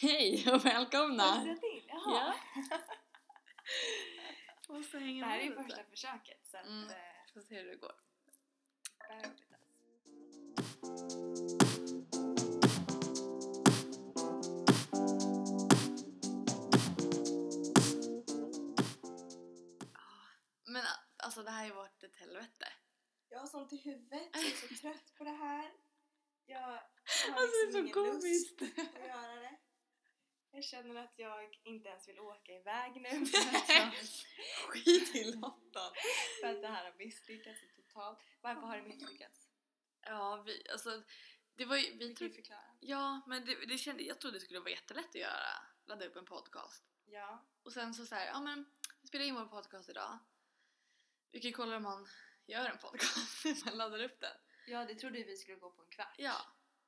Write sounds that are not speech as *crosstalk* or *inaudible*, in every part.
Hej och välkomna! In? Jaha. Ja. *laughs* Måste hänga Det här är ju första försöket så att... Mm. eh, Får se hur det går. us. Men alltså det här har ju varit ett helvete. Jag har sånt i huvudet, jag är så *laughs* trött på det här. Jag har Alltså det är så ingen komiskt. lust att göra det. Jag känner att jag inte ens vill åka iväg nu *laughs* Skit i London. för att det här har misslyckats totalt. Varför har det misslyckats? Ja, vi, alltså det var ju, vi ju trodde, förklara. ja men det, det kände, jag trodde det skulle vara jättelätt att göra, ladda upp en podcast. Ja, Och sen så såhär, ja men vi spelar in vår podcast idag. Vi kan kolla om man gör en podcast, *laughs* hur man laddar upp den. ja, det trodde vi skulle gå på en kvart. Ja.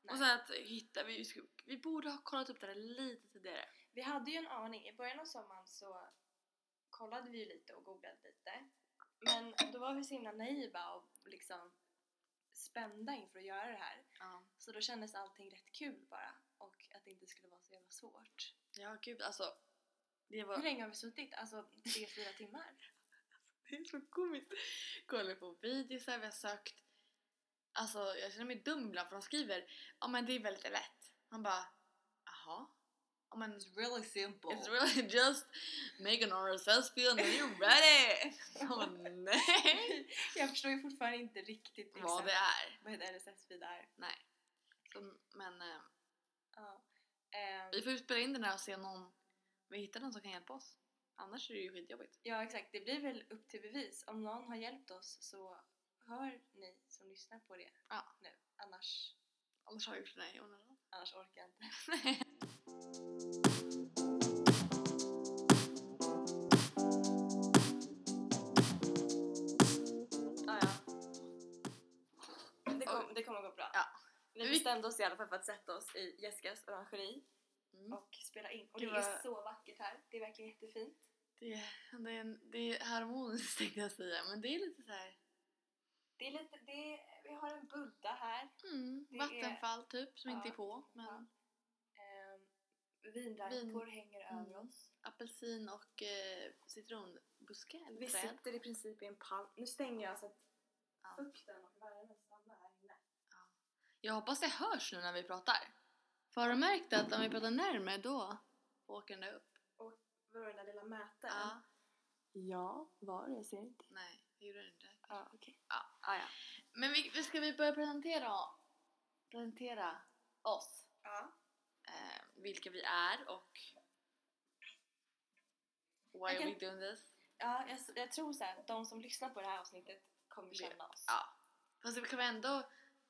Nej. Och sen att hitta, vi, vi borde ha kollat upp det här lite tidigare. Vi hade ju en aning, i början av sommaren så kollade vi ju lite och googlade lite. Men då var vi så himla naiva och liksom spända inför att göra det här. Ja. Så då kändes allting rätt kul bara och att det inte skulle vara så jävla svårt. Ja gud alltså. Det Hur var, länge har vi suttit? Alltså tre, fyra timmar? *laughs* det är så komiskt. Kollar på videosar, vi har sökt. Alltså jag känner mig dum ibland för de skriver ja men det är väldigt lätt. Man bara jaha. Ja men It's really simple. It's really *laughs* just make an RSS feed and then you're ready! *laughs* Åh nej! *laughs* Jag förstår ju fortfarande inte riktigt Vad det är. vad ett RSS-feed är. Nej. Så, men eh, Ja. Ehm, vi får spela in den här och se om någon, vi hittar någon som kan hjälpa oss. Annars är det ju skitjobbigt. Ja exakt, det blir väl upp till bevis. Om någon har hjälpt oss så hör ni som lyssnar på det Ja. nu. Annars, Annars har jag gjort det här i onödan. annars orkar jag inte. *laughs* Ah, ja. det, kom, det kommer gå bra. Ja. Vi Vi- bestämde oss i alla fall för att sätta oss i Jessicas orangeri Mm. och spela in. Och Det det, var- är så vackert här. Det är verkligen jättefint. Det, det, är, en- det är harmoniskt tänkte jag säga, men det är lite så här. Det är lite, det är, vi har en Buddha här. Mm, Det är- vattenfall typ som inte Ja, är på. vattenfall. Men Ehm, vinrankor hänger Mm. över oss. apelsin och eh, citronbuske eller Vi träd. sitter i princip i en palm. Nu stänger jag så att Ja. fukten och värmen stannar här inne. Jag hoppas det hörs nu när vi pratar. För har du märkt att om vi pratar närmare då åker den där upp? Vadå den där lilla mätaren? Ja. Ja, var det? Jag ser inte. Nej, det gjorde den inte. Ja, okej. Ja. Ah, ja. Men vi, ska vi börja presentera, presentera oss. ja. Eh, vilka vi är och why kan- we doing this? ja jag, jag tror så att de som lyssnar på det här avsnittet kommer känna oss. Ja. Fast vi kan väl ändå,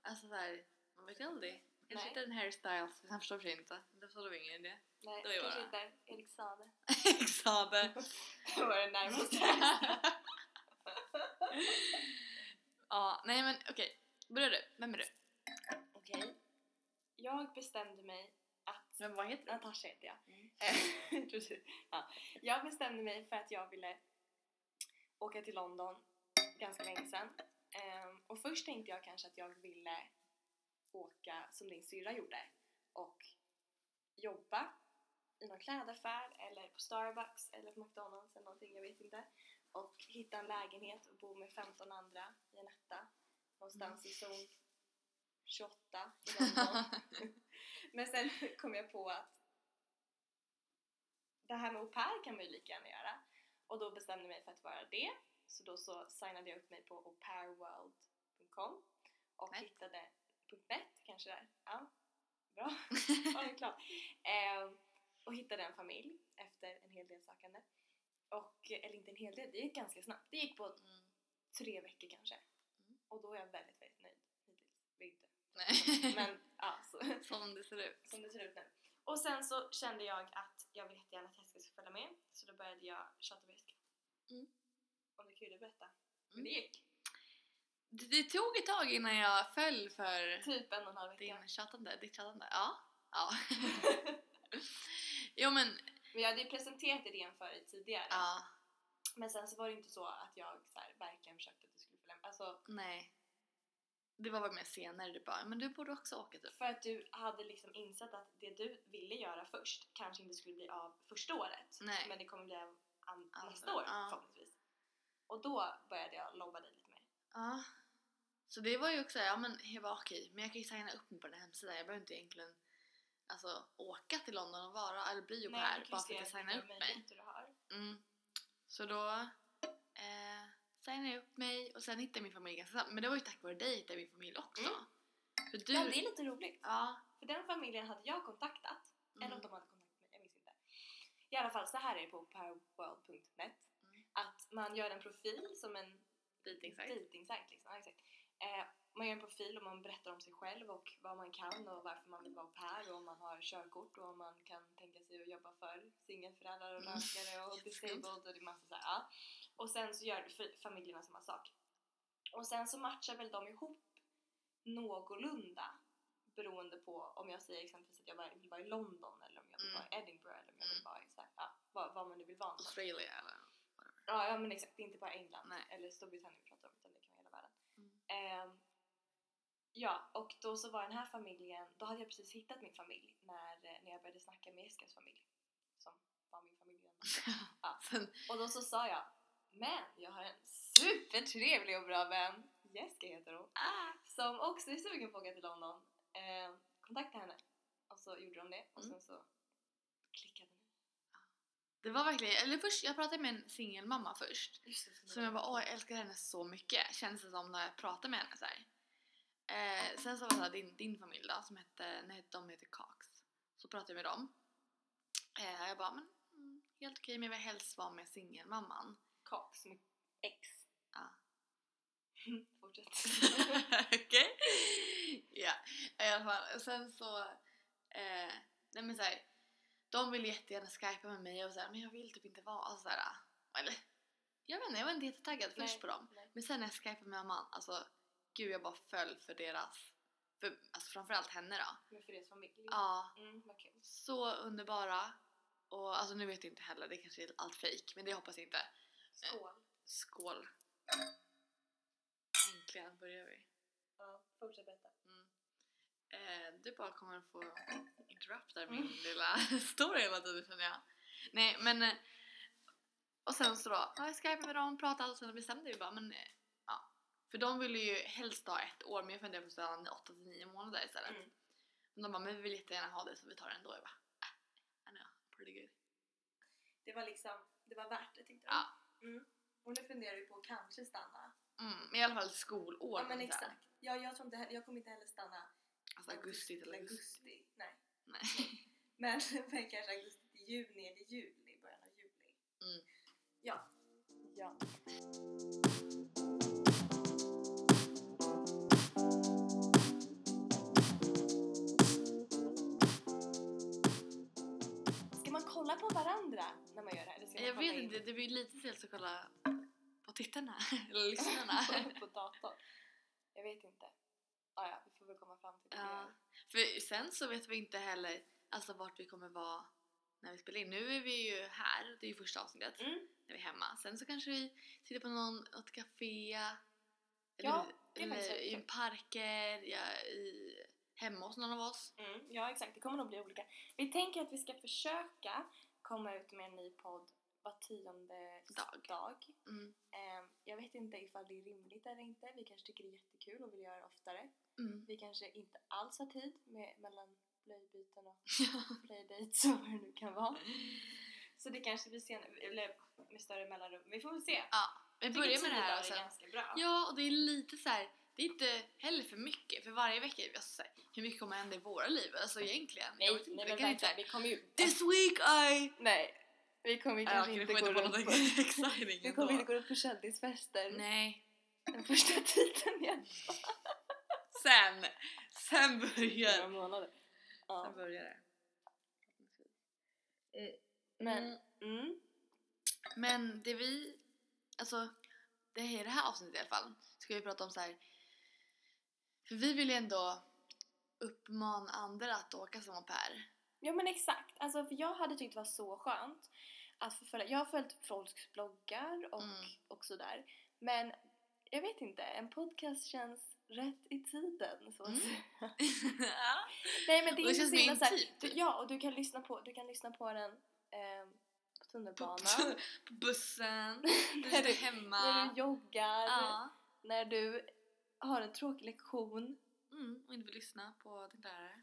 alltså såhär, man vet aldrig. Kanske inte en hairstyles, han förstår för sig inte. Då förstår vi ingen idé. Nej, kanske inte Erik Sade. *laughs* Exabe. *laughs* Det var det närmaste. *laughs* ja, nej men okej. Börja du. Vem är du? Okej. Jag bestämde mig att Vem vad heter du? Natasha heter jag. Mm. *laughs* Eh, Precis. Ja. Jag bestämde mig för att jag ville åka till London ganska länge sedan. Ehm, och först tänkte jag kanske att jag ville åka som din syrra gjorde och jobba i någon klädaffär eller på Starbucks eller på McDonalds eller någonting, jag vet inte. Och hitta en lägenhet och bo med 15 andra i en etta någonstans i zon 28 i London. *laughs* Men sen kom jag på att det här med au pair kan man ju lika gärna göra. Och då bestämde jag mig för att vara det. Så då så signade jag upp mig på aupairworld.com och Net. hittade .net kanske där. Ja, bra. *laughs* Ja, det klart. Ehm, och hittade en familj efter en hel del sökande. Och, eller inte en hel del, det gick ganska snabbt. Det gick på Mm. tre veckor kanske. Mm. Och då är jag väldigt, väldigt nöjd hittills. Inte. Nej. *laughs* Men ja, så, Som det ser ut. som det ser ut nu. Och sen så kände jag att jag vill jättegärna att Jessica ska följa med. Så då började jag tjata på Jessica. Mm. Om du kan ju berätta. Men Mm. det gick. Det, det tog ett tag innan jag föll för Typ en och en halv vecka. din chattande, ditt chattande. Ja. Ja. *laughs* jo men, Men jag hade ju presenterat idén för dig tidigare. ja. Men sen så var det inte så att jag så här, verkligen försökte att du skulle följa med. Alltså, Nej. Det var mer senare, du bara men du borde också åka typ. För att du hade liksom insett att det du ville göra först kanske inte skulle bli av första året. Nej. Men det kommer bli av an- nästa år ja. förhoppningsvis. Och då började jag lobba dig lite mer. Ja. Så det var ju också, ja men jag var okej, men jag kan ju signa upp mig på den här hemsidan. Jag behöver inte egentligen alltså, åka till London och vara, eller bli au pair kan bara för att jag signar upp mig. möjligheter du har. Mm. Så då eh, signade jag upp mig och sen hittade min familj ganska snabbt. Men det var ju tack vare dig hittade jag min familj också. Mm. För du... Ja, det är lite roligt. Ja. För den familjen hade jag kontaktat. Eller om Mm. de hade kontaktat mig, jag minns inte. I alla fall, så här är det på powerworld.net. Mm. Att man gör en profil som en Dejtingsajt. dejtingsajt. Liksom. Ja, exakt. Eh, man gör en profil och man berättar om sig själv och vad man kan och varför man vill vara au pair och om man har körkort och om man kan tänka sig att jobba för singelföräldrar och Mm. rökare och disabled och det är massa så här, ja. Och sen så gör familjerna samma sak. Och sen så matchar väl de ihop någorlunda beroende på om jag säger exempelvis att jag vill vara i London eller om jag vill Mm. vara i Edinburgh eller om jag vill Mm. vara i så här, ja, vad, vad man nu vill vara. Australia eller... Ja, ja men exakt, det är inte bara England Nej. eller Storbritannien vi pratar om utan det kan vara hela världen. Mm. Ehm, ja, och då så var den här familjen, då hade jag precis hittat min familj när, eh, när jag började snacka med Eskils familj. Som var min familj. *laughs* Ja. Och då så sa jag, men jag har en supertrevlig och bra vän, Jessica heter hon, ah. som också är sugen på att åka till London. Ehm, kontakta henne. Och så gjorde de det och Mm. sen så klickade ni. Det var verkligen, eller först, jag pratade med en singelmamma först. Just det, Som jag bara åh jag älskar henne så mycket, känns det som när jag pratar med henne så här. Eh, sen så var det så här, din, din familj då, som hette, nej, de heter Cox. Så pratade jag med dem. Eh, jag bara, men mm, helt okej men jag vill helst vara med singelmamman. Cox med X. Ja. *laughs* Fortsätt. *laughs* Okej? Ja, i alla fall. Sen så, eh, nej men så här, de vill jättegärna skypa med mig och så här, men jag vill typ inte vara, alltså så här, eller jag vet inte, jag var inte jättetaggad först på dem. nej. Men sen när jag skypade med mamman, alltså gud jag bara föll för deras, för, alltså framförallt henne då. Men för deras familj? Ja, Mm, kul. så underbara. Och alltså nu vet jag inte heller, det kanske är allt fake men det hoppas jag inte. Skål. Skål! Äntligen börjar vi. Ja, fortsätt berätta. Mm. Eh, du bara kommer få interrupta Mm. min lilla *laughs* story hela tiden känner jag. Nej men eh, och sen så då, ja, jag skypade med dem, pratade och sen bestämde vi bara men eh. För de ville ju helst ha ett år men jag funderade på att stanna 8 till 9 månader istället. Mm. Men de bara men vi vill jättegärna ha det så vi tar det ändå. Jag bara äh, I know, pretty good. Det var liksom, det var värt det tyckte Ja. du? Mm. Och nu funderar vi på att kanske stanna. Mm, men i alla fall skolår. Ja men exakt. Ja, jag, tror inte, jag kommer inte heller stanna Alltså augusti till augusti. augusti. Nej. Nej. *laughs* Men, men kanske augusti till juni eller juli, början av juli. Mm. Ja. Ja. Ska man kolla på varandra när man gör det här? Eller ska man Jag kolla vet in inte, det blir lite stelt att kolla på tittarna, *laughs* eller *laughs* lyssnarna. på datorn? Jag vet inte. Ah, ja, vi får väl komma fram till det. Ja. För sen så vet vi inte heller alltså vart vi kommer vara när vi spelar in. Nu är vi ju här, det är ju första avsnittet, Mm. när vi är hemma. Sen så kanske vi sitter på någon, något café, Ja, eller, i jättekul. parker, ja, i, hemma hos någon av oss. Mm, ja exakt, det kommer nog bli olika. Vi tänker att vi ska försöka komma ut med en ny podd var tionde Dag. dag. Mm. Ehm, jag vet inte ifall det är rimligt eller inte. Vi kanske tycker det är jättekul och vill göra det oftare. Mm. Vi kanske inte alls har tid med, mellan blöjbyten och *laughs* playdates och vad det nu kan vara. Så det kanske blir senare, eller med större mellanrum. Vi får väl se. ja, vi börjar med det här och sen är ganska bra. Ja, och det är lite så här. det är inte heller för mycket för varje vecka, alltså, så här, hur mycket kommer hända i våra liv? Alltså egentligen, nej, jag vet inte, nej vi men kan inte verkligen, vi kommer ju... This week I... Nej, vi kommer Ja, kanske inte vi gå runt på... *laughs* Vi kommer inte gå runt på kändisfester Nej, den första tiden igen. sen, sen Några börjar, månader. sen Ja. börjar det. Men, Mm. mm. Men det vi, alltså det här, det här avsnittet i alla fall, ska vi prata om så här. För vi vill ju ändå uppmana andra att åka som au pair. Ja men exakt, alltså för jag hade tyckt det var så skönt att få följa, jag har följt folks bloggar och, Mm. och sådär men jag vet inte, en podcast känns rätt i tiden så att Mm. säga. *laughs* Nej men det är Och det inte känns så himla så här- intimt. du, Ja och du kan lyssna på, du kan lyssna på den på tunnelbanan. På bussen, *laughs* när, du, hemma. när du joggar, Ja. när du har en tråkig lektion. Mm, och inte vill lyssna på din lärare.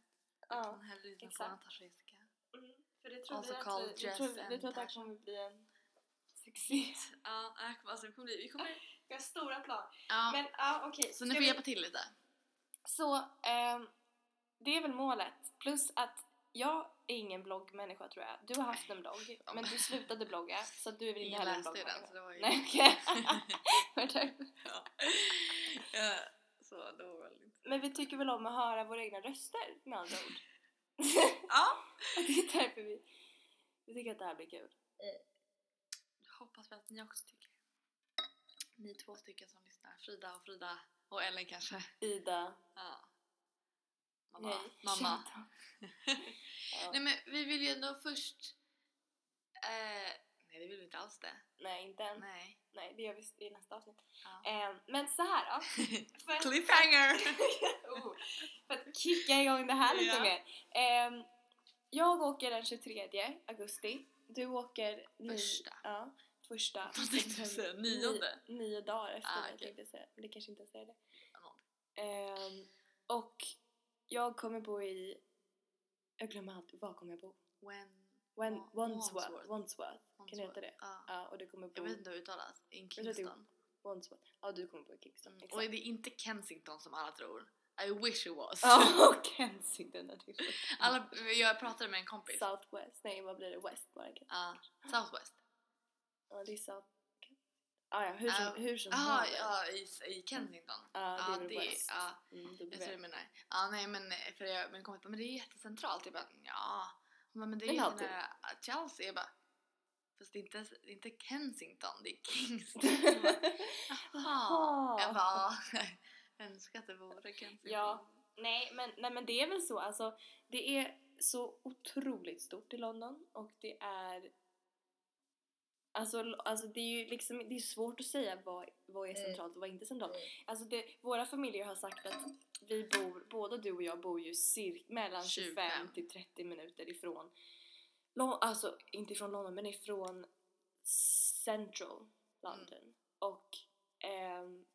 Ja. Utan hellre lyssna på exakt. Natasha Jessica. Mm, för det tror Also vi att called vi, vi, Jess tror, vi tror att det här kommer bli en succé. Ja, alltså, vi kommer bli... Vi kommer... *laughs* Vi har stora plan. Ja. Men ja okej. så ni Ska får vi- hjälpa till lite. Så ehm, det är väl målet. Plus att jag är ingen bloggmänniska tror jag. Du har haft en blogg men du slutade blogga så du är väl inte heller en läste ju den bloggmänniska. så det var ju... Nej okej. *laughs* Det- ja. ja. Så det var väl inte... men vi tycker väl om att höra våra egna röster med andra ord. *laughs* Ja! *laughs* Det är därför vi, vi tycker att det här blir kul. Jag hoppas väl att ni också tycker. Ni två stycken som lyssnar. Frida och Frida. Och Ellen kanske. Ida. Ja. Mamma. Nej. Mamma. *laughs* Ja. Nej men vi vill ju ändå först... Eh, nej det vill vi inte alls det. Nej inte än. Nej. Nej det gör vi i nästa avsnitt. Ja. Ehm, men så här då. *laughs* För Cliffhanger! *laughs* oh, för att kicka igång det här lite Ja. mer. Ehm, jag åker den 23 augusti. Du åker Första. Ja, första. Vad tänkte du säga? Nionde? Nio, nio dagar efter Ah, det okej. tänkte jag säga. Men det kanske inte är det. Ehm, och jag kommer bo i... Jag glömmer alltid. Var kommer jag bo? When... When, Wa- Wandsworth. Wandsworth. Wandsworth. Kan det heta det? Ja. Ja, och du kommer bo... Jag vet inte hur det uttalas. In det Kingston. Wandsworth. Ja, du kommer bo i Kingston. Mm. Och det är inte Kensington som alla tror. I wish it was. Ja, och *laughs* *laughs* Kensington. är det. alla, jag pratade med en kompis. Southwest. Nej, vad blir det? West bara. kanske. Ja, Southwest. Ja, det är South... Ah, ja, hur som, Ja. hur som haver. ja i, i Kensington. Ja, det är väl det, West. ja, Mm, jag tror du menar. Ja, nej men eh, för jag, men kompis bara, men det är jättecentralt. Jag bara, ja. Hon bara, men det är ju nära Chelsea. Jag bara, fast det är inte, det är inte Kensington, det är Kingston. Jag bara, Jaha. Jag bara, ja. Jag önskar att det vore Kensington. Ja. Nej men, nej men det är väl så alltså. Det är så otroligt stort i London och det är Alltså, alltså det är ju liksom, det är svårt att säga vad, vad är centralt och vad är inte centralt. Alltså det, våra familjer har sagt att vi bor, både du och jag bor ju cirk, mellan 25 25 till 30 minuter ifrån Lon- alltså inte ifrån London men ifrån central London. Och ehm,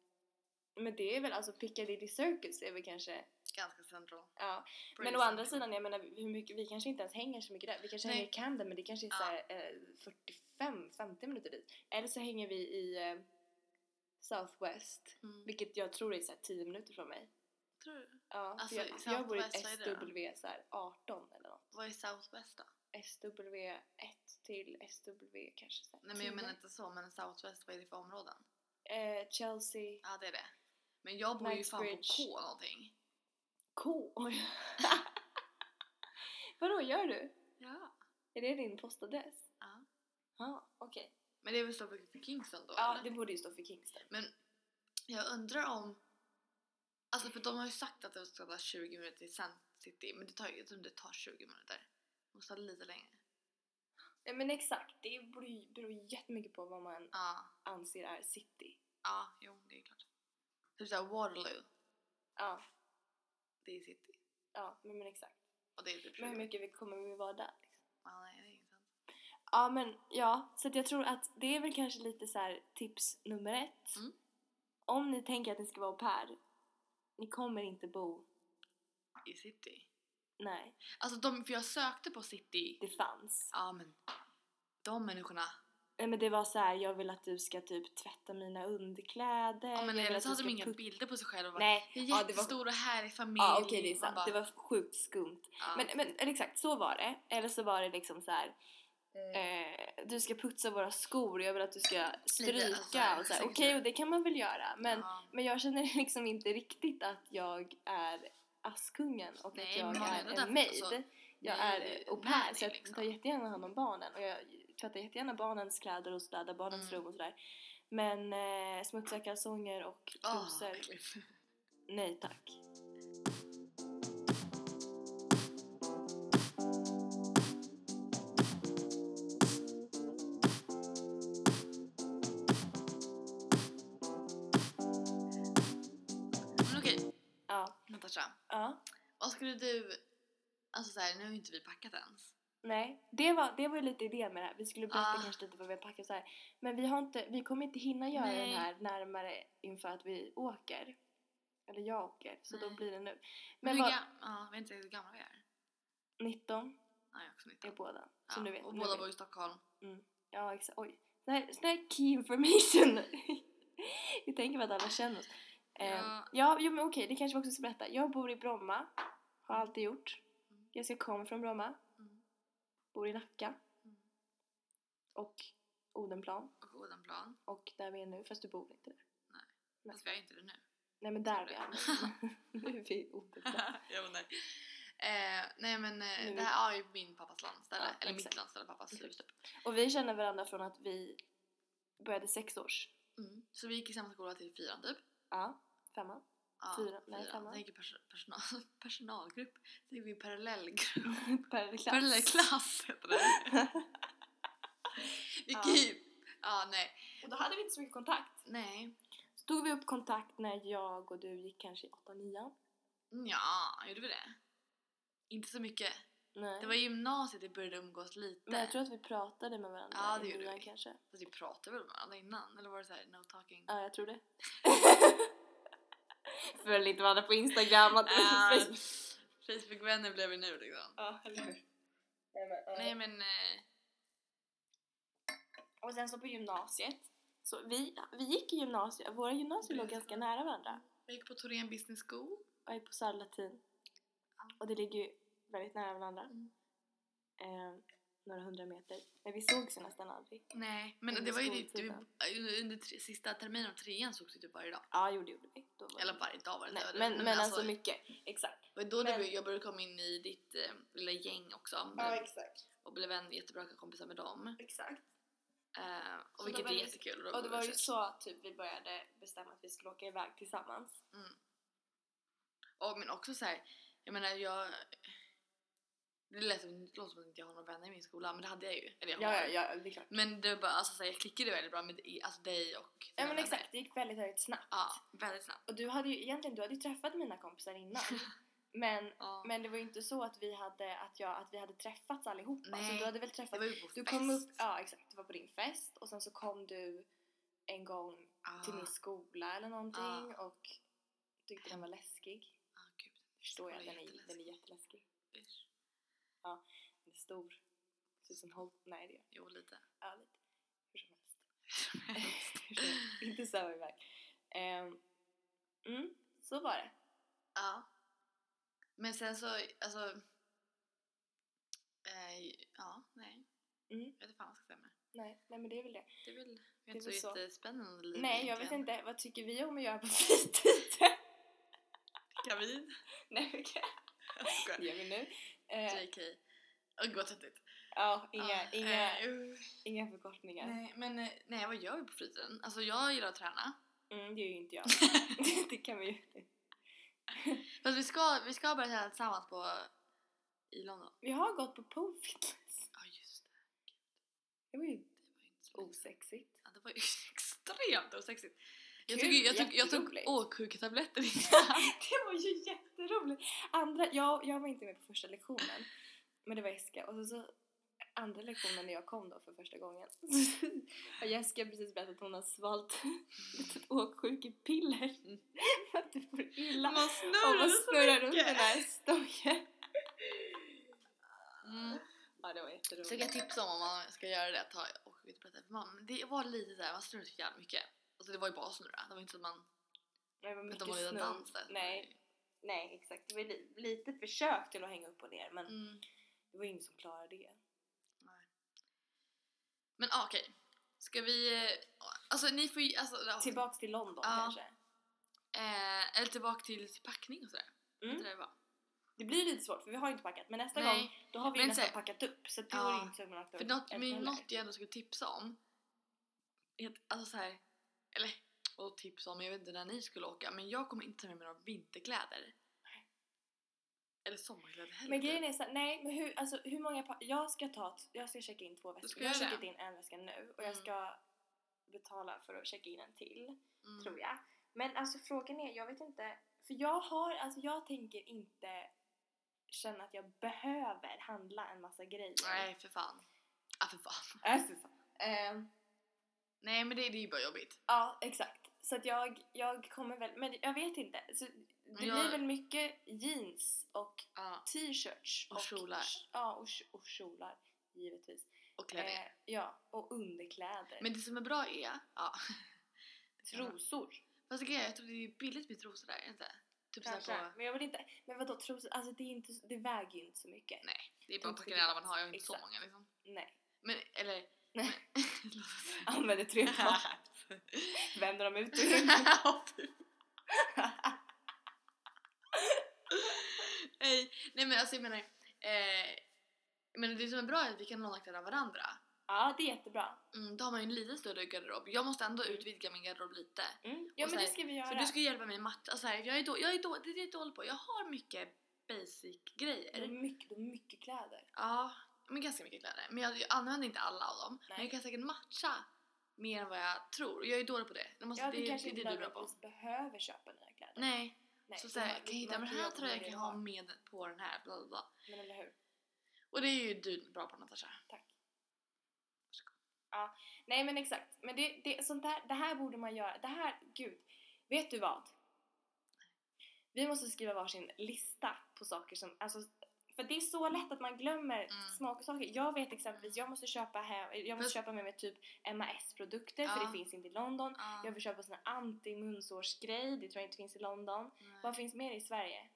men det är väl alltså Piccadilly Circus är väl kanske Ganska central. Ja, Pretty men å andra central. sidan, jag menar hur mycket, vi kanske inte ens hänger så mycket där. Vi kanske Nej. hänger i Camden men det kanske är Ja. så här, eh, 45-50 minuter dit. Eller så hänger vi i eh, Southwest, Mm. vilket jag tror är så här 10 minuter från mig. Tror du? Ja, Alltså, jag, jag bor i? SW så här 18 eller något. Vad är Southwest då? SW 1 till SW kanske så Nej men jag 10. menar inte så, men Southwest, vad är det för områden? eh, Chelsea, Ja det är det. Men jag bor ju fan på. K någonting. K. *laughs* Vadå gör du? Ja. Är det din postadress? Ja. Ja, okej. Men det är väl så för Kingston då Ja, eller? det borde ju stå för Kingston. Men jag undrar om... Alltså för de har ju sagt att det ska ta 20 minuter till Sun City, men det tar, jag tror det tar 20 minuter. Det måste ta lite längre. Ja men exakt, det beror ju beror jättemycket på vad man Ja, anser är city. ja, jo det är klart. Typ såhär Waterloo, Ja, det är city. ja men, men exakt. Och det är typ Men hur 20. mycket vi kommer vi vara där? Liksom? Ja, nej det är inte sant. Ja men ja, så att jag tror att det är väl kanske lite så här tips nummer ett. Mm. Om ni tänker att ni ska vara au pair, ni kommer inte bo, I city. nej, Alltså de, för jag sökte på city. det fanns. Ja men de människorna. Nej men det var så här, jag vill att du ska typ tvätta mina underkläder. Ja, men eller så hade de inga bilder på sig själva. Nej, Det är ja, det var jättestor och härlig familj. Ja okej det är sant, bara, det var sjukt skumt. ja. Men, men exakt, så var det. Eller så var det liksom så här. Eh, du ska putsa våra skor, jag vill att du ska stryka alltså så här, och så. Okej, och det kan man väl göra. Men, ja. men jag känner *laughs* liksom inte riktigt att jag är Askungen och Nej, att jag är en maid. alltså, jag är au pair så jag liksom. tar jättegärna hand om barnen och jag tvättar jättegärna barnens kläder och städar barnens Mm. rum och sådär. Men eh, smutsiga kalsonger och trosor, äckligt. nej tack. Petra, Ja. vad skulle du... Alltså såhär, nu har ju inte vi packat ens. Nej, det var, det var ju lite idén med det här. Vi skulle berätta Ah. kanske lite vad vi har packat så här. Men vi, har inte, vi kommer inte hinna göra Nej. den här närmare inför att vi åker. Eller jag åker, så då Nej. blir det nu. Men hur vad, ja, jag vet inte hur gamla vi är. 19 Ja, jag är också är 19. båda. Ja, Som du vet. och nu båda bor i Stockholm. Ja, exakt. Oj. Sån här, sån här key information. *laughs* vi tänker på att alla känner oss. Eh, Ja. ja, jo men okej, det kanske vi också ska berätta. Jag bor i Bromma. Har alltid gjort. Mm. Jag ska komma från Bromma. Mm. Bor i Nacka. Mm. Och Odenplan. Och Odenplan. Och där vi är nu, fast du bor inte där. Nej. Fast vi är inte det nu. Nej men där vi är nu. *laughs* *laughs* nu är vi i Odenplan. *laughs* ja, men nej. Eh, nej men eh, Nu- det här är ju min pappas landställe. Ja, eller exakt. mitt landställe, pappas hus typ. Och vi känner varandra från att vi började sex års. Mm. Så vi gick i samma skola till fyran typ. Ja, femman. Ja, Fyra- nej. Sen gick vi pers- personal, *laughs* personalgrupp. Gick vi parallellgrupp. *laughs* Parallellklass. Parallellklass heter det. *laughs* vi Ja. ju... Ja, nej. Och då hade vi inte så mycket kontakt. Nej. Så tog vi upp kontakt när jag och du gick kanske i 8-9. Ja, gjorde vi det? Inte så mycket. Nej. Det var i gymnasiet vi började umgås lite. Men jag tror att vi pratade med varandra Ja, det i gjorde nian vi. kanske. Fast vi pratade väl med varandra innan? Eller var det såhär no talking? Ja, jag tror det. *laughs* Följ inte varandra på Instagram. Att Ja, Facebook-vänner blev vi nu liksom. Ja, eller hur? Nej men... Eh, Och sen så på gymnasiet. Så vi, vi gick i gymnasiet, våra gymnasier låg ganska nära varandra. jag gick på Torén Business School. Jag gick på Södra Latin. Och det ligger ju väldigt nära varandra. Mm. Eh, några hundra meter. Men vi sågs ju nästan aldrig. Nej, men Under det var ju typ, under, tre, sista terminen av trean sågs vi typ varje dag. Ja, jo det gjorde vi. Då var Eller varje dag var det Nej, inte. men, men, alltså, mycket. Exakt. det var då men- jag började komma in i ditt eh, lilla gäng också. exakt. Och blev en jättebra kompisar med dem. Exakt. Eh, och Så vilket är jättekul. Och det var ju så typ vi började bestämma att vi skulle åka iväg tillsammans. Mm. Och, men också så här, jag menar jag... Det det låter som att inte jag har några vänner i min skola, men det hade jag ju. Eller jag har. Ja, ja, ja, det är klart. Men det var bara, alltså, så här, jag klickade väldigt bra med alltså, dig och Ja men exakt, det gick väldigt, väldigt snabbt. Ja, väldigt snabbt. Och du hade ju egentligen, du hade ju träffat mina kompisar innan. *laughs* men, Ja. men det var ju inte så att vi hade, att jag, att vi hade träffats allihopa. Nej. Så du hade väl det träffat, var ju på du fest. kom upp, ja exakt, du var på din fest och sen så kom du en gång ah, till min skola eller någonting Ah. och tyckte den var läskig. ah, gud. Förstår jag, den är, den är jätteläskig. Usch. Den är stor. Ser ut som Holt, nej det gör Jo, lite. Ja, lite. Hur som helst. Hur som helst. *laughs* Inte sväva iväg. Ehm, mm, så var det. ja. Men sen så, alltså... Eh, ja, nej. Mm. Jag vet inte fan vad jag ska säga med. Nej, nej men det är väl det. Det är väl, Det är inte så så. jättespännande liv Nej, jag vet inte. Vad tycker vi om att göra på fritiden? Gravid? *laughs* nej, okej. Jag Det skojar. gör vi nu. Eh, JK. Gud vad töntigt. ja, inga, Ah, inga, eh, uh. inga förkortningar. Nej, men eh, nej, vad gör vi på fritiden? Alltså jag gillar att träna. Mm, det gör ju inte jag. *laughs* *laughs* det kan vi ju. *laughs* Fast vi ska, vi ska börja träna tillsammans på i London. Vi har gått på pole fitness. Ja just det. Det var ju Det var ju inte osexigt. Ja, det var ju extremt osexigt. Jag tog, jag tog, jag tog åksjuketabletter *laughs* *laughs* det var ju jätteroligt! Andra, jag, jag var inte med på första lektionen, men det var Jessica. Och så, så andra lektionen när jag kom då för första gången *laughs* har Jessica precis berättat att hon har svalt ett åksjukepiller Mm. för att det får illa. Man Och snurrar man så snurrar runt den här stojen. Mm. Ja, det var Så jätteroligt. jag kan tipsa om om man ska göra det, ta åksjuketabletter. Man, det var lite såhär, man snurrade så jävla mycket. Alltså det var ju bara att snurra, det var inte så att man... var Att mycket snurr. dans där. Nej, nej, exakt. Det var li- lite försök till att hänga upp och ner, men Mm. det var ingen som klarade det. Nej. Men ah, okej. Ska vi... eh, Alltså ni får ju... Alltså, ja. Tillbaks till London Ja. kanske. Eh, eller tillbaka till packning och sådär. Mm. Det var. Det blir lite svårt för vi har inte packat men nästa Nej, gång då har vi men nästan så- packat upp så att då Ja, är det inte så himla För något, men något jag ändå skulle tipsa om. är att- Alltså så här, eller och tipsa om, jag vet inte när ni skulle åka men jag kommer inte ta med mig några vinterkläder. Eller sommarkläder heller. Men grejen är så här, nej men hur, alltså, hur många pa- jag ska ta, jag ska checka in två väskor. ska Jag har checkat in en väska nu och Mm. jag ska betala för att checka in en till mm. tror jag. Men alltså frågan är, jag vet inte För jag har, alltså jag tänker inte känna att jag behöver handla en massa grejer. Nej, för fan. Ja, för fan. Äh, fy fan. *laughs* Ehm, Nej, men det, det är ju bara jobbigt. ja, exakt. Så att jag, jag kommer väl, men jag vet inte. Så det jag- blir väl mycket jeans och Ja. t-shirts. Och kjolar. Ja, och, och kjolar. Givetvis. Och klänning. Eh, ja, och underkläder. Men det som är bra är... Ja. *laughs* Trosor. Fast är, jag tror det är billigt med trosor där, inte? Typ såhär Kanske. på... Men jag vill inte, men vadå trosor? Alltså det, är inte, det väger ju inte så mycket. Nej, det är bara ska packa ner alla man har. Jag har inte så Exakt. många liksom. Nej. Men, eller... *laughs* Använder tre *laughs* par. Vänder dem ut. *laughs* Ja, fy. Nej, men alltså jag menar... Eh, men det som är bra är att vi kan låna varandra. ja, det är jättebra. Mm, då har man ju en lite större garderob. Jag måste ändå utvidga min garderob lite. Mm. Ja Och men så det här, ska vi göra. För du ska hjälpa mig matcha. Alltså här, jag är då, jag är då, det är jag dålig på. Jag har mycket basic Du har grejer. mycket, du har mycket kläder. Ja, men ganska mycket kläder. Men jag, jag använder inte alla av dem. Men Nej. jag kan säkert matcha mer än vad jag tror. Jag är dålig på det. det, måste, Ja, det, det, kanske det inte är du bra på. behöver köpa nya kläder. Nej, Nej, så såhär, kan jag hitta men den här det tröjan kan jag ha med på den här. Bla bla bla. Men eller hur? Och det är ju du bra på Natasha. Nej men exakt. Men det, det, sånt där, det här borde man göra. Det här, gud. Vet du vad? Vi måste skriva varsin lista på saker som, alltså för det är så lätt att man glömmer Mm. smaksaker. Jag vet exempelvis, jag måste köpa hem, jag måste Fast- köpa med mig typ MAS-produkter för det finns inte i London. Ja. Jag vill köpa sån här anti-munsårsgrej, det tror jag inte finns i London. Vad finns mer i Sverige?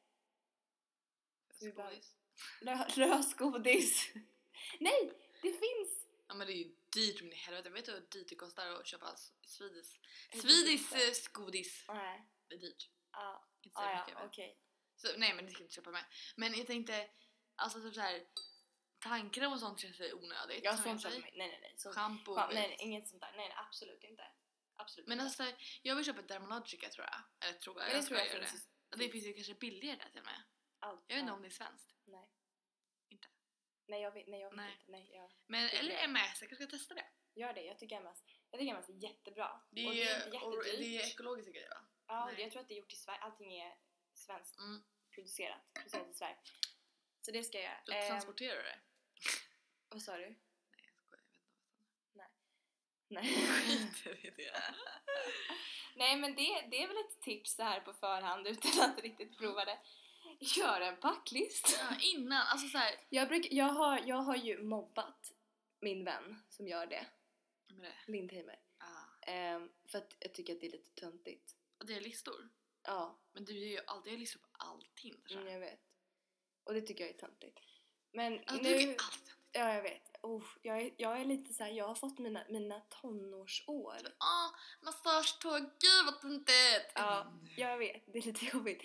Skådis. Lö- lösgodis. Nej, det finns! Ja men det är ju dyrt men i helvete. Vet du hur dyrt det kostar att köpa Swedish? Swedish dyrt? eh, godis. Nej, Det är dyrt. ja, ah, ja, okej. Så, nej men det ska jag inte köpa med. Men jag tänkte, alltså typ såhär tandkräm och sånt känns onödigt. Ja, sånt jag köper Nej, nej, nej. Sånt, Shampoo. fan, nej, nej, inget sånt där. Nej, nej, absolut inte. Absolut Men inte. alltså såhär, jag vill köpa Dermalogica tror jag. Eller tror jag, Men det jag tror jag göra finns det. finns ju kanske billigare där till och med. allt. Jag vet inte om det är svenskt. Nej. Inte. Nej, jag vet, nej, jag vet Nej. inte. Nej, jag Men, eller. MS, jag kanske ska testa det. gör det. Jag tycker MS, jag tycker MS är jättebra. Det är, och det är inte jättedyrt. det är ekologiska grejer va? ja, nej. jag tror att det är gjort i Sverige. Allting är svenskt Mm. producerat. Producerat i Sverige. Så det ska jag Då göra. Ehm, transporterar du det? *laughs* vad sa du? Nej jag skojar, jag vet inte. Nej. Jag vet *laughs* inte. *laughs* Nej men det, det är väl ett tips så här på förhand utan att riktigt prova det. Gör en packlista. Ja, innan, alltså såhär. Jag, bruk, jag, har, jag har ju mobbat min vän som gör det, Med det. Lindheimer. Ah. Ehm, för att jag tycker att det är lite töntigt. Och det är listor. Ja, Men du gör ju alltid listor på allting. Mm, jag vet. Och det tycker jag är töntigt. Men Alltså, nu... du allt. Ja, jag vet. Oh, jag, är, jag är lite så här, jag har fått mina, mina tonårsår. Åh, massagetåg, gud vad töntigt! Ja, jag vet. Det är lite jobbigt.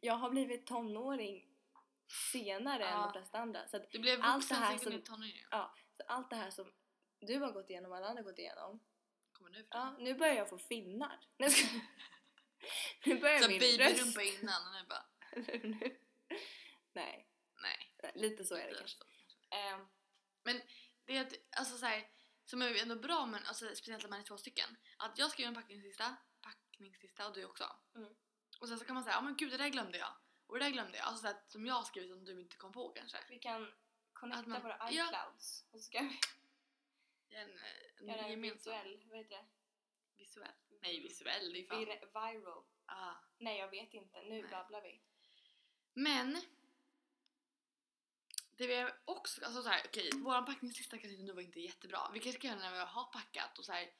Jag har blivit tonåring senare än Ja. de flesta andra. Så, att, Du blev Allt vuxen det här så som- tonåring. ja, så allt det här som du har gått igenom och alla andra har gått igenom. Kommer nu Ja, nu börjar jag få finnar. *laughs* Nu börjar Så min babyrumpa röst. innan och nu bara, *laughs* Nu. Nej, nej. lite så är det kanske. så. Ehm, Det är att, alltså såhär, som är ändå bra men alltså, speciellt när man är två stycken. Att jag skriver en packningslista, packningslista och du också. Mm. Och sen så kan man säga, ja men gud det där glömde jag. Och det där glömde jag. Alltså såhär, som jag har skrivit som du inte kom på kanske. vi kan connecta man- våra ja. iClouds och så ska vi En, en göra en gemensam. visuell, vad heter det? Visuell. Nej visuell, det är fan. Vir- viral. Ah. Nej, jag vet inte. Nu Nej. babblar vi. Men det vi också, alltså såhär, okej, våran packningslista kanske nu var inte jättebra. Vi kanske kan göra när vi har packat och såhär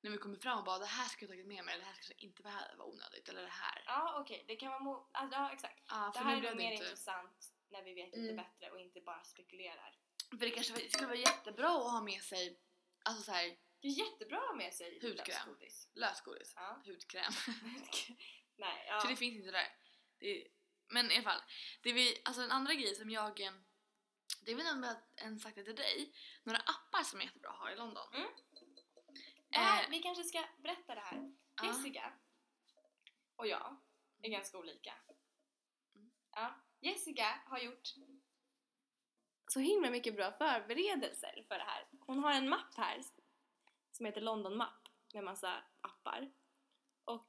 när vi kommer fram och bara det här ska jag tagit med mig, det här kanske inte behöver vara onödigt eller det här. Ja, okej. Det kan vara... Mo- alltså, ja, exakt. Ja, Det här är det mer inte... intressant när vi vet Mm. lite bättre och inte bara spekulerar. För det kanske var- skulle vara jättebra att ha med sig, alltså såhär, Det är jättebra att ha med sig Hudkräm. lösgodis. lösgodis, Ja. hudkräm. *laughs* *laughs* Nej, ja. För det finns inte där. Det är, men i alla fall, det vi, alltså en andra grej som jag, det är väl om jag ens sagt det till dig, några appar som är jättebra att ha i London. Mm. Det här, Eh, vi kanske ska berätta det här. ja. Jessica och jag är ganska olika. Mm. Ja, Jessica har gjort så himla mycket bra förberedelser för det här. Hon har en mapp här som heter London Mapp med massa appar. Och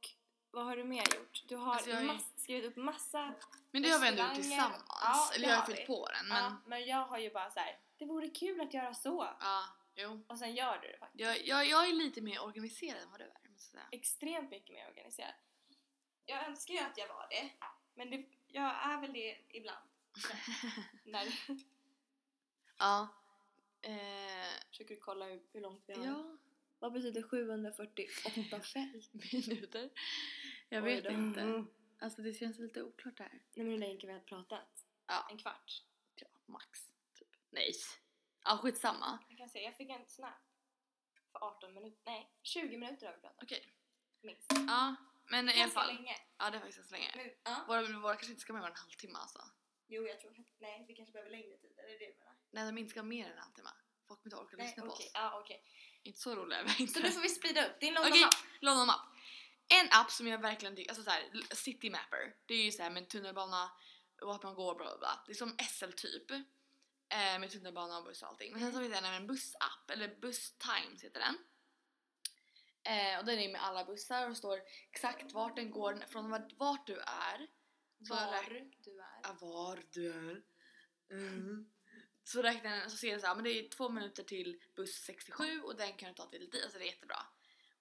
vad har du mer gjort? Du har Alltså, mass- skrivit upp massa Men det har vi ändå gjort tillsammans. Ja, Eller jag har fyllt på den men ja, men jag har ju bara så här. det vore kul att göra så. ja, jo. Och sen gör du det faktiskt. Jag, jag, jag är lite mer organiserad än vad du är måste jag säga. Extremt mycket mer organiserad. Jag önskar ju att jag var det, men det, jag är väl det ibland. *laughs* När Ja. *laughs* Eh, försöker du kolla hur, hur långt vi har. ja, Vad betyder 748 fält? minuter. Jag Oj vet då. inte. Mm. Alltså det känns lite oklart där. Nej men hur länge vi har pratat? Ja. En kvart. Ja, max. Typ. Nej. Ja, skitsamma. Jag kan säga, jag fick en snap för 18 minuter, nej 20 minuter har vi pratat. Okej. Minst. Ja, men i alla Ganska fall. länge. Ja, det är faktiskt ganska länge. Men, ja. Våra, våra kanske inte ska med vara en halvtimme alltså. Jo jag tror, nej vi kanske behöver längre tid, är det det du menar? Nej, de inte ska ha mer än en halvtimme. Folk kommer inte orka lyssna på oss. ja okej. Inte så roliga är vi inte. Så nu får vi speeda upp, din London Okej, Map. London Map. En app som jag verkligen tycker, alltså såhär, City Mapper. Det är ju såhär med tunnelbana, vart man går bla bla bla. Det är som SL typ. Eh, med tunnelbana och buss och allting. Men sen så finns det även en bussapp, eller Bus Times heter den. Eh, och den är med alla bussar och står exakt vart den går, från vart, vart du är. Var räk- du är. Ja, var du är. Mm. Så räknar den, så ser den såhär, men det är två minuter till buss 67 och den kan du ta till dit, alltså det är jättebra.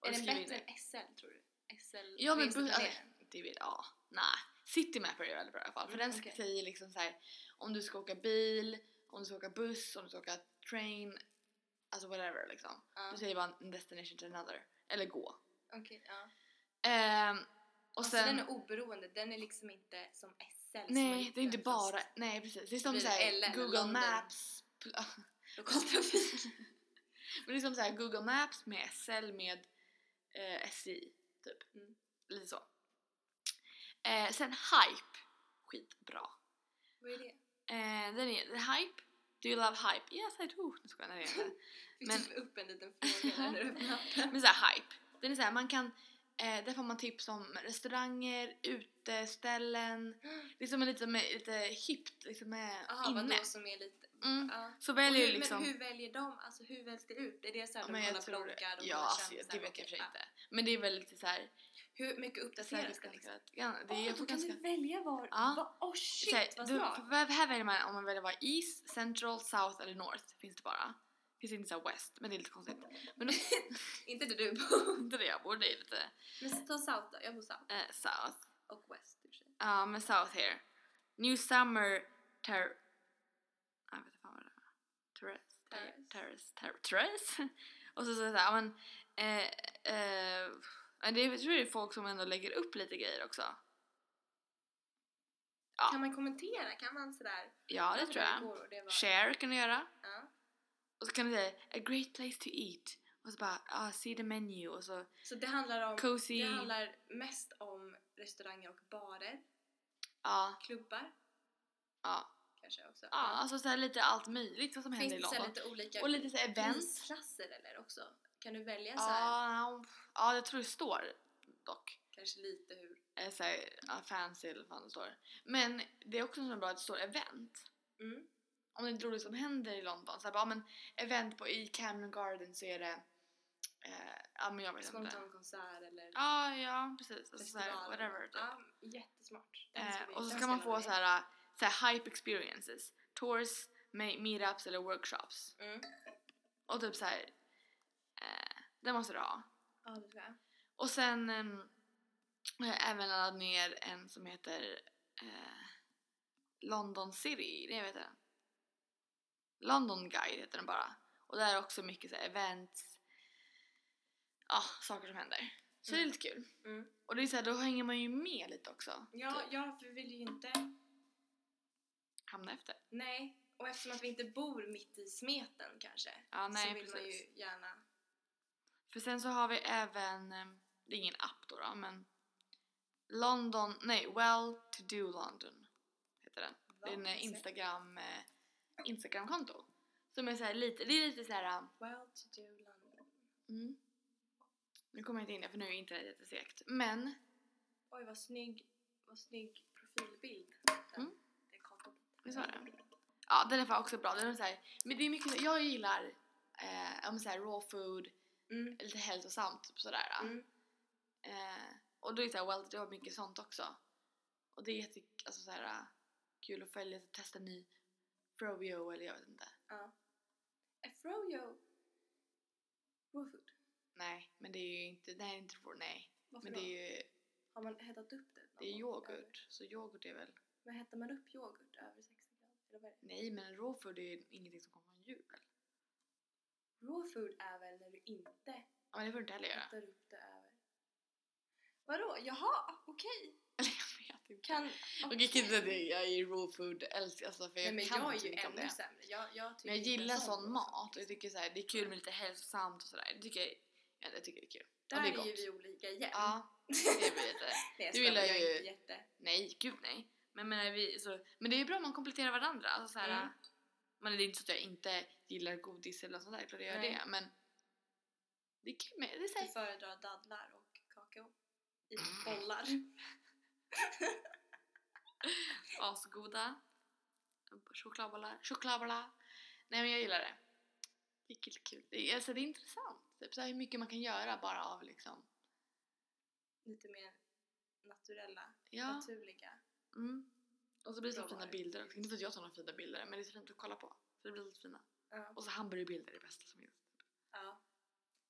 Och Är den bättre än SL tror du? SL Ja men buss, alltså, det. det vet, ja, nej. City Mapper är väldigt bra i alla fall för Mm, den okej. säger liksom så här om du ska åka bil, om du ska åka buss, om du ska åka train, alltså whatever liksom. Ja, Du säger bara destination to another, eller gå. okej, ja. Ehm, och Och sen, den är oberoende, den är liksom inte som Har nej det är inte bara, fast nej precis. Det är som såhär Google London. Maps, *laughs* Lokaltrafik. men det är som såhär Google Maps med SL med eh, SJ typ. Mm. Lite så. Eh, sen Hype, skitbra. Vad är det? Eh, den är the hype. Do you love hype? Yes I do. Nu skojar jag, nej, det är det. Fick Men- du upp en liten fråga när du öppnade *laughs* appen? Men såhär hype. Den är såhär, man kan, eh, där får man tips om restauranger, uteställen. Det är som en lite, med, lite hippt, liksom med Jaha, inne. vadå som är lite... Mm. Ja. Så väljer hur, liksom... Men hur väljer de, alltså hur väljs det ut? Är det såhär Ja, de kollar bloggar, de Ja, kollar alltså, kändisar? det vet jag för sig inte. Men det är väl lite såhär... Hur mycket uppdateras det liksom? Ja, det är jag då kan ganska... du välja var... Ja. Va? Oh shit, såhär, vad smart! här väljer man om man väljer vara East, Central, South eller North. Finns det bara. Finns inte såhär West, men det är lite konstigt. Men *laughs* Inte där du bor. *laughs* inte det jag bor, det är lite Men ta South då, jag bor South. eh, South. Och West i och. Ja, men South here. New Summer ter... Jag vet inte fan vad det är. Terrace. Terrace. Terrace. Terrace. *laughs* Och så så såhär, ja men... Eh, eh, det är, jag tror det är folk som ändå lägger upp lite grejer också. Ja. Kan man kommentera? Kan man sådär... Ja, det tror jag. Var... Share kan du göra. Ja. Och så kan du säga a great place to eat. Och så bara, ah, see the menu. Och så Så det handlar om... cozy. Det handlar mest om restauranger och barer, Ja, klubbar ja. kanske också. Ja, alltså så här lite allt möjligt vad som Finns händer i det så här London. lite olika Och lite så här events. prisklasser eller också? Kan du välja så här, Ja, ja, jag tror det står dock. kanske lite hur... Eh, så här, ja, fancy eller vad fan det står. Men det är också så bra att det står event. Mm. Om det är roligt som händer i London. Så här, bara, men event på, i Camden Garden så är det, eh, ja men jag vet inte. Spontan konsert eller Ja, ja precis. Alltså, festival. whatever. Typ. Ja, jättesmart. Eh, och så ska man få ha så här, så hype experiences. Tours, me- meetups eller workshops. Mm. Och typ så här, eh, det måste du ha. Ja, det tror jag. Och sen um, har jag även laddat ner en som heter eh, London City, det vet jag. London Guide heter den bara. Och där är också mycket så events, ja, saker som händer. Så det är Mm. lite kul. Mm. Och det är så här, då hänger man ju med lite också. Ja, Typ. ja, för vi vill ju inte... Hamna efter. Nej, och eftersom att vi inte bor mitt i smeten kanske Ja, nej så vill man precis. ju gärna... För sen så har vi även, eh, det är ingen app då, då men London, nej, Well to do London heter den. Det är en Instagram, eh, Instagramkonto. Som är så lite, det är lite så här. um, Well to do London. Mm. Nu kommer jag inte in där för nu är internet jättesegt. Men, Oj, vad snygg, vad snygg profilbild. Mm. Det är kontot. visst var det? Ja, den är fan också bra. Den är så här, men det är mycket, jag gillar eh, om så här raw food, Mm. lite hälsosamt sådär. Mm. Eh, och då är det såhär, well, du har mycket sånt också. Och det är jätte, alltså kul att följa, att testa ny froyo eller jag vet inte. Ja. Är froyo raw food? Nej, men det är ju inte, nej inte raw, nej. Varför Men då? det är ju, Har man hettat upp det? någon det är gång yoghurt. Så yoghurt är väl, Men hettar man upp yoghurt över 60 grader? Eller vad är det? nej men raw food är ju ingenting som kommer från djur väl? Raw food är väl när du inte Ja men det får du inte heller göra. hettar upp det över... Vadå? Jaha, okej. Inte. Kan... Jag kan inte det, jag är raw food älskar alltså för Nej jag men kan jag är inte ju mycket om det. sämre. Jag, jag Men jag gillar sån raw mat och jag tycker så här, det är kul med lite hälsosamt och sådär. Det tycker jag, ja, jag tycker det är kul. Där och det är är, ju vi olika igen. Ja, det. *laughs* Nej, Du jag gillar är ju- inte jätte... Nej, gud nej. Men, men, vi, så, men det är ju bra om man kompletterar varandra. Alltså, så här, Mm. Det är inte så att jag inte gillar godis eller något sånt där, klart jag gör Nej. det. Men det är kul med, det är så Du föredrar dadlar och kakao i bollar. *laughs* *laughs* asgoda. Chokladbollar, chokladbollar. Nej men jag gillar det. Det är kul. kul. Det, är, alltså, det är intressant. Typ så hur mycket man kan göra bara av liksom, Lite mer naturella, ja. naturliga. Mm. Och så blir det så Råvaror. fina bilder också. Inte för att jag tar några fina bilder men det är så fint att kolla på. Så det blir lite fina. Ja. Och så hamburgerbilder är det bästa som finns. ja.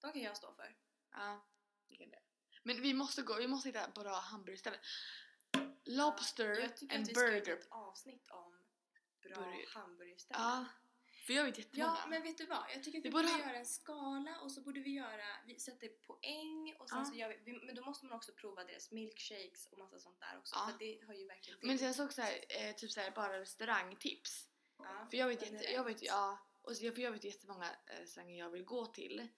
De kan jag stå för. Ja, det kan det. Men vi måste gå, vi måste hitta bra hamburgerställen. Lobster Jag tycker and att vi ska göra burger. ett avsnitt om bra Burger. hamburgerställen. Ja, för jag vet jättemånga. Ja, men vet du vad? Jag tycker att vi, Vi borde borde ha- göra en skala och så borde vi göra, vi sätter poäng och sen Ja. så gör vi, vi, men då måste man också prova deras milkshakes och massa sånt där också Ja. för det har ju verkligen Men sen så också här, eh, typ så här, bara restaurangtips. ja, För jag vet, jätte, jag vet, ja, och så, för jag vet jättemånga eh, restauranger jag vill gå till.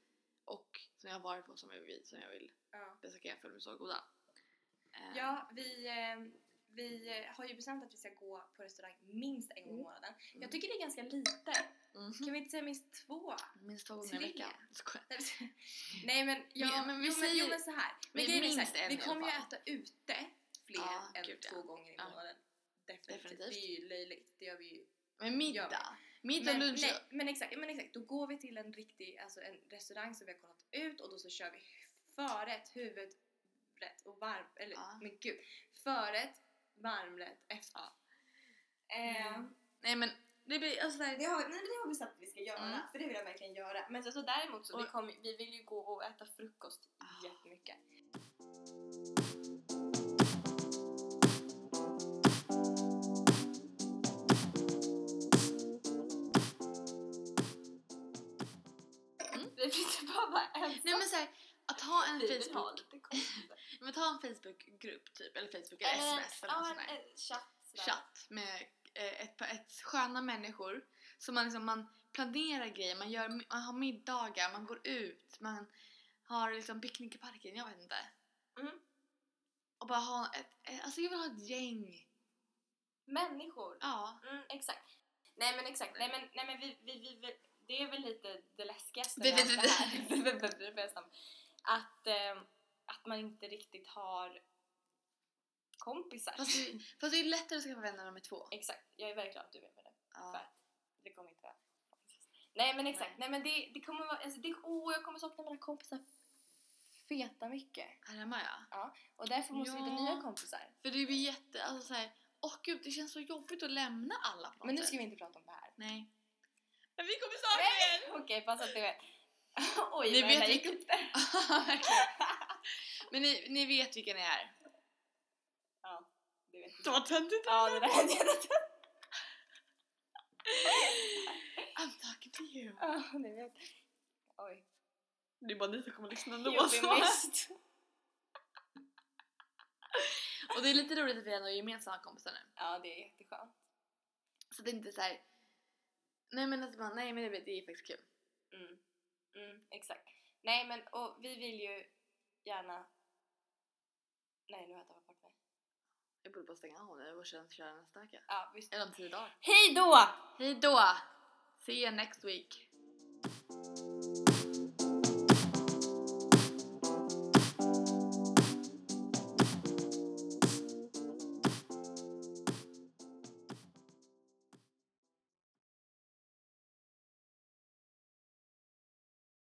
Och som jag har varit på som jag vill, som jag vill Ja. besöka för de är så goda. Eh, Ja, vi, eh, vi har ju bestämt att vi ska gå på restaurang minst en gång i Mm. månaden. Mm. Jag tycker det är ganska lite. mhm. Kan vi inte säga minst två? Minst två gånger i veckan. Nej men, ja, Men- men vi jo, men, jo säger- men så här. Men vi så minst här, vi kommer ju äta ute fler Ja, än gud, ja. två gånger i Ja. månaden. Definitivt. Definitivt. Det är ju löjligt. Det gör vi ju. Men middag. Middag, Men, lunch. nej, men exakt, men exakt, då går vi till en riktig, alltså en restaurang som vi har kollat ut och då så kör vi förrätt, huvudrätt och varm, eller Ja. men gud, förrätt, varmrätt, efter. Eh, Mm. Nej men det blir alltså där, det, har, nej, det har vi bestämt att vi ska göra, Mm. för det vill jag verkligen göra. Men så, så däremot så vi, Och- kommer, vi vill ju gå och äta frukost Ah. jättemycket. Mm. Vi inte bara vara ensamma. Nej men såhär, att ha en Vi Facebook, ta en Facebookgrupp typ, eller Facebook eller sms eller något sånt där. chatt. Chatt med eh, ett, par- ett sköna människor. Så man liksom, man planerar grejer, man, gör, man har middagar, man går ut, man har liksom picknick i parken, jag vet inte. Mm. Och bara ha ett, alltså jag vill ha ett gäng. Människor. Ja. Mm, exakt. Nej men exakt, nej men, nej, men vi, vi, vi, vi, det är väl lite det läskigaste med allt det här. Att, eh, att man inte riktigt har kompisar. Fast det, *laughs* fast det är lättare att skaffa vänner nummer två. Exakt, jag är väldigt glad att du är med det. För Ja. att det kommer inte vara Nej men exakt, Nej. nej, men det, det kommer vara, alltså det, åh jag kommer sakna mina kompisar feta mycket. Här hemma ja. Och därför måste vi hitta Ja. nya kompisar. För det blir jätte, alltså såhär, åh gud det känns så jobbigt att lämna alla på något Men nu ska vi inte prata om det här. Nej. Men vi kommer sakna er! Okej, pass att du vet. *laughs* Oj, Ni vet gick upp där. *laughs* Men ni, ni vet vilka ni är. Ja, det vet Det var töntigt. Ja, det där inte. I'm talking to you. Ja, det vet Oj. Det är bara ni som kommer lyssna ändå. You'll så. be missed. *laughs* Och det är lite roligt att vi ändå är gemensamma kompisar nu. Ja, det är jätteskönt. Så det är inte så här. Nej men att man, nej men det, det är faktiskt kul. Mm. Mm, exakt. Nej, men och vi vill ju gärna... Nej, nu har jag tappat bort mig. Jag borde bara stänga av nu och sen köra nästa vecka. Ja, visst. Eller om tio dagar. Hej då! Hej då! See you next week.